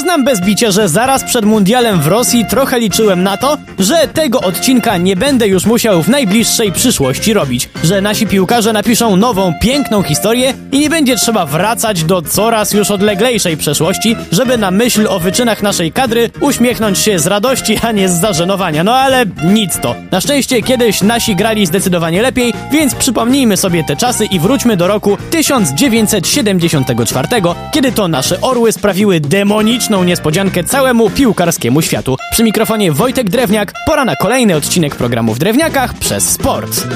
Przyznam bez bicia, że zaraz przed mundialem w Rosji trochę liczyłem na to, że tego odcinka nie będę już musiał w najbliższej przyszłości robić. Że nasi piłkarze napiszą nową, piękną historię i nie będzie trzeba wracać do coraz już odleglejszej przeszłości, żeby na myśl o wyczynach naszej kadry uśmiechnąć się z radości, a nie z zażenowania. No ale nic to. Na szczęście kiedyś nasi grali zdecydowanie lepiej, więc przypomnijmy sobie te czasy i wróćmy do roku 1974, kiedy to nasze orły sprawiły niespodziankę całemu piłkarskiemu światu. Przy mikrofonie Wojtek Drewniak, pora na kolejny odcinek programu w Drewniakach przez sport.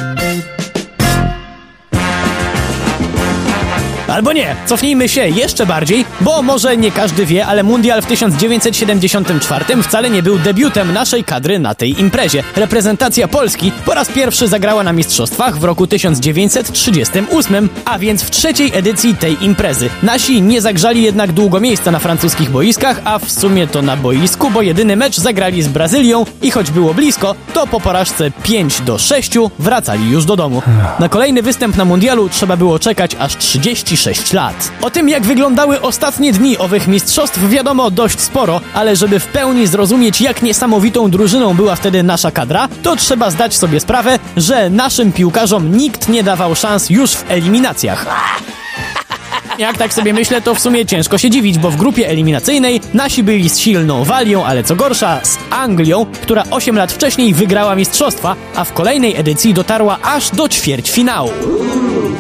Albo nie, cofnijmy się jeszcze bardziej, bo może nie każdy wie, ale Mundial w 1974 wcale nie był debiutem naszej kadry na tej imprezie. Reprezentacja Polski po raz pierwszy zagrała na mistrzostwach w roku 1938, a więc w trzeciej edycji tej imprezy. Nasi nie zagrzali jednak długo miejsca na francuskich boiskach, a w sumie to na boisku, bo jedyny mecz zagrali z Brazylią i choć było blisko, to po porażce 5 do 6 wracali już do domu. Na kolejny występ na Mundialu trzeba było czekać aż 36 6 lat. O tym, jak wyglądały ostatnie dni owych mistrzostw, wiadomo dość sporo, ale żeby w pełni zrozumieć, jak niesamowitą drużyną była wtedy nasza kadra, to trzeba zdać sobie sprawę, że naszym piłkarzom nikt nie dawał szans już w eliminacjach. Jak tak sobie myślę, to w sumie ciężko się dziwić, bo w grupie eliminacyjnej nasi byli z silną Walią, ale co gorsza, z Anglią, która 8 lat wcześniej wygrała mistrzostwa, a w kolejnej edycji dotarła aż do ćwierćfinału.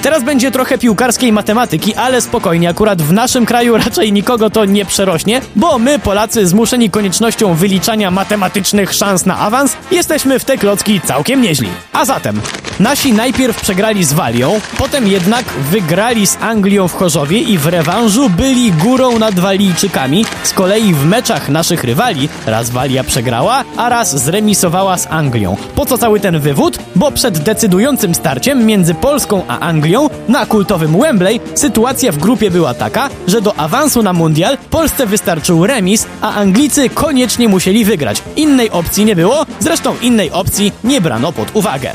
Teraz będzie trochę piłkarskiej matematyki, ale spokojnie, akurat w naszym kraju raczej nikogo to nie przerośnie, bo my, Polacy, zmuszeni koniecznością wyliczania matematycznych szans na awans, jesteśmy w te klocki całkiem nieźli. A zatem, nasi najpierw przegrali z Walią, potem jednak wygrali z Anglią w Chorzowie i w rewanżu byli górą nad Walijczykami. Z kolei w meczach naszych rywali raz Walia przegrała, a raz zremisowała z Anglią. Po co cały ten wywód? Bo przed decydującym starciem między Polską a Anglią na kultowym Wembley sytuacja w grupie była taka, że do awansu na mundial Polsce wystarczył remis, a Anglicy koniecznie musieli wygrać. Innej opcji nie było, zresztą innej opcji nie brano pod uwagę.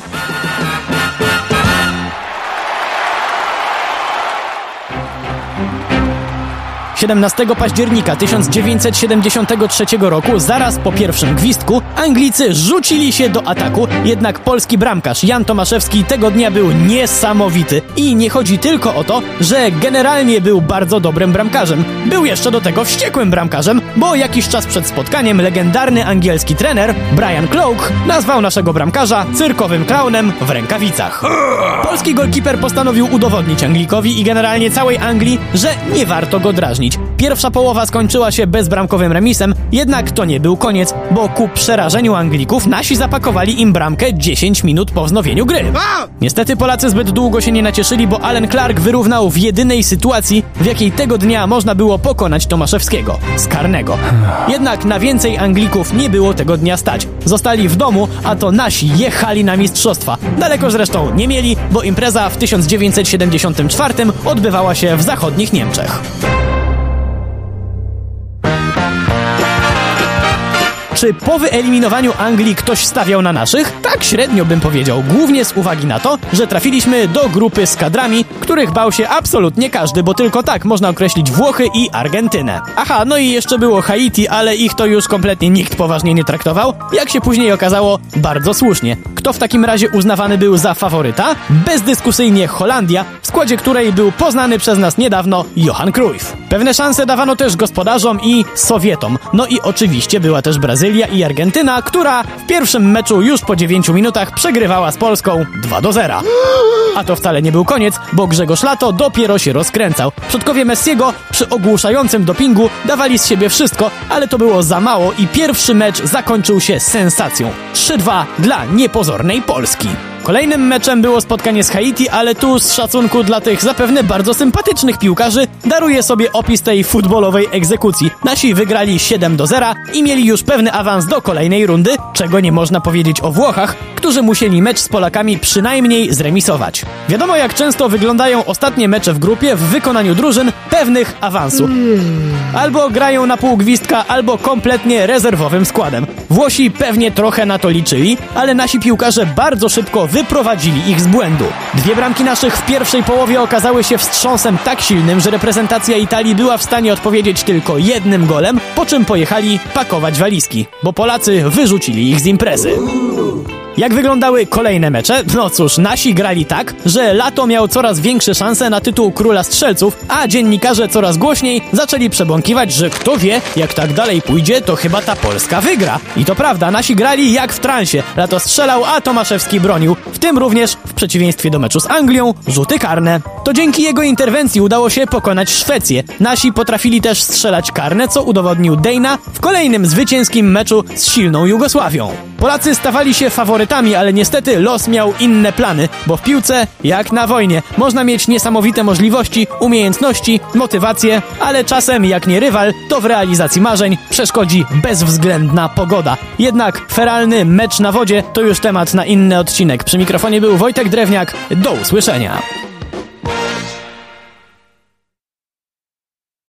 17 października 1973 roku, zaraz po pierwszym gwizdku, Anglicy rzucili się do ataku, jednak polski bramkarz Jan Tomaszewski tego dnia był niesamowity. I nie chodzi tylko o to, że generalnie był bardzo dobrym bramkarzem. Był jeszcze do tego wściekłym bramkarzem, bo jakiś czas przed spotkaniem legendarny angielski trener Brian Cloak nazwał naszego bramkarza cyrkowym klaunem w rękawicach. Polski golkiper postanowił udowodnić Anglikowi i generalnie całej Anglii, że nie warto go drażnić. Pierwsza połowa skończyła się bezbramkowym remisem, jednak to nie był koniec, bo ku przerażeniu Anglików nasi zapakowali im bramkę 10 minut po wznowieniu gry. Niestety Polacy zbyt długo się nie nacieszyli, bo Allen Clark wyrównał w jedynej sytuacji, w jakiej tego dnia można było pokonać Tomaszewskiego z karnego. Jednak na więcej Anglików nie było tego dnia stać. Zostali w domu, a to nasi jechali na mistrzostwa. Daleko zresztą nie mieli, bo impreza w 1974 odbywała się w zachodnich Niemczech. Czy po wyeliminowaniu Anglii ktoś stawiał na naszych? Tak średnio bym powiedział, głównie z uwagi na to, że trafiliśmy do grupy z kadrami, których bał się absolutnie każdy, bo tylko tak można określić Włochy i Argentynę. Aha, no i jeszcze było Haiti, ale ich to już kompletnie nikt poważnie nie traktował. Jak się później okazało, bardzo słusznie. Kto w takim razie uznawany był za faworyta? Bezdyskusyjnie Holandia, w składzie której był poznany przez nas niedawno Johan Cruyff. Pewne szanse dawano też gospodarzom i Sowietom. No i oczywiście była też Brazylia i Argentyna, która w pierwszym meczu już po 9 minutach przegrywała z Polską 2 do 0. A to wcale nie był koniec, bo Grzegorz Lato dopiero się rozkręcał. Przodkowie Messiego przy ogłuszającym dopingu dawali z siebie wszystko, ale to było za mało i pierwszy mecz zakończył się sensacją. 3-2 dla niepozornej Polski. Kolejnym meczem było spotkanie z Haiti, ale tu z szacunku dla tych zapewne bardzo sympatycznych piłkarzy daruję sobie opis tej futbolowej egzekucji. Nasi wygrali 7 do 0 i mieli już pewny awans do kolejnej rundy, czego nie można powiedzieć o Włochach, którzy musieli mecz z Polakami przynajmniej zremisować. Wiadomo jak często wyglądają ostatnie mecze w grupie w wykonaniu drużyn pewnych awansu. Albo grają na pół gwizdka, albo kompletnie rezerwowym składem. Włosi pewnie trochę na to liczyli, ale nasi piłkarze bardzo szybko wy wyprowadzili ich z błędu. Dwie bramki naszych w pierwszej połowie okazały się wstrząsem tak silnym, że reprezentacja Italii była w stanie odpowiedzieć tylko jednym golem, po czym pojechali pakować walizki, bo Polacy wyrzucili ich z imprezy. Jak wyglądały kolejne mecze? No cóż, nasi grali tak, że Lato miał coraz większe szanse na tytuł króla strzelców, a dziennikarze coraz głośniej zaczęli przebąkiwać, że kto wie, jak tak dalej pójdzie, to chyba ta Polska wygra. I to prawda, nasi grali jak w transie. Lato strzelał, a Tomaszewski bronił. W tym również, w przeciwieństwie do meczu z Anglią, rzuty karne. To dzięki jego interwencji udało się pokonać Szwecję. Nasi potrafili też strzelać karne, co udowodnił Dejna w kolejnym zwycięskim meczu z silną Jugosławią. Polacy stawali się faworytami, ale niestety los miał inne plany, bo w piłce, jak na wojnie, można mieć niesamowite możliwości, umiejętności, motywację, ale czasem, jak nie rywal, to w realizacji marzeń przeszkodzi bezwzględna pogoda. Jednak feralny mecz na wodzie to już temat na inny odcinek. Przy mikrofonie był Wojtek Drewniak. Do usłyszenia.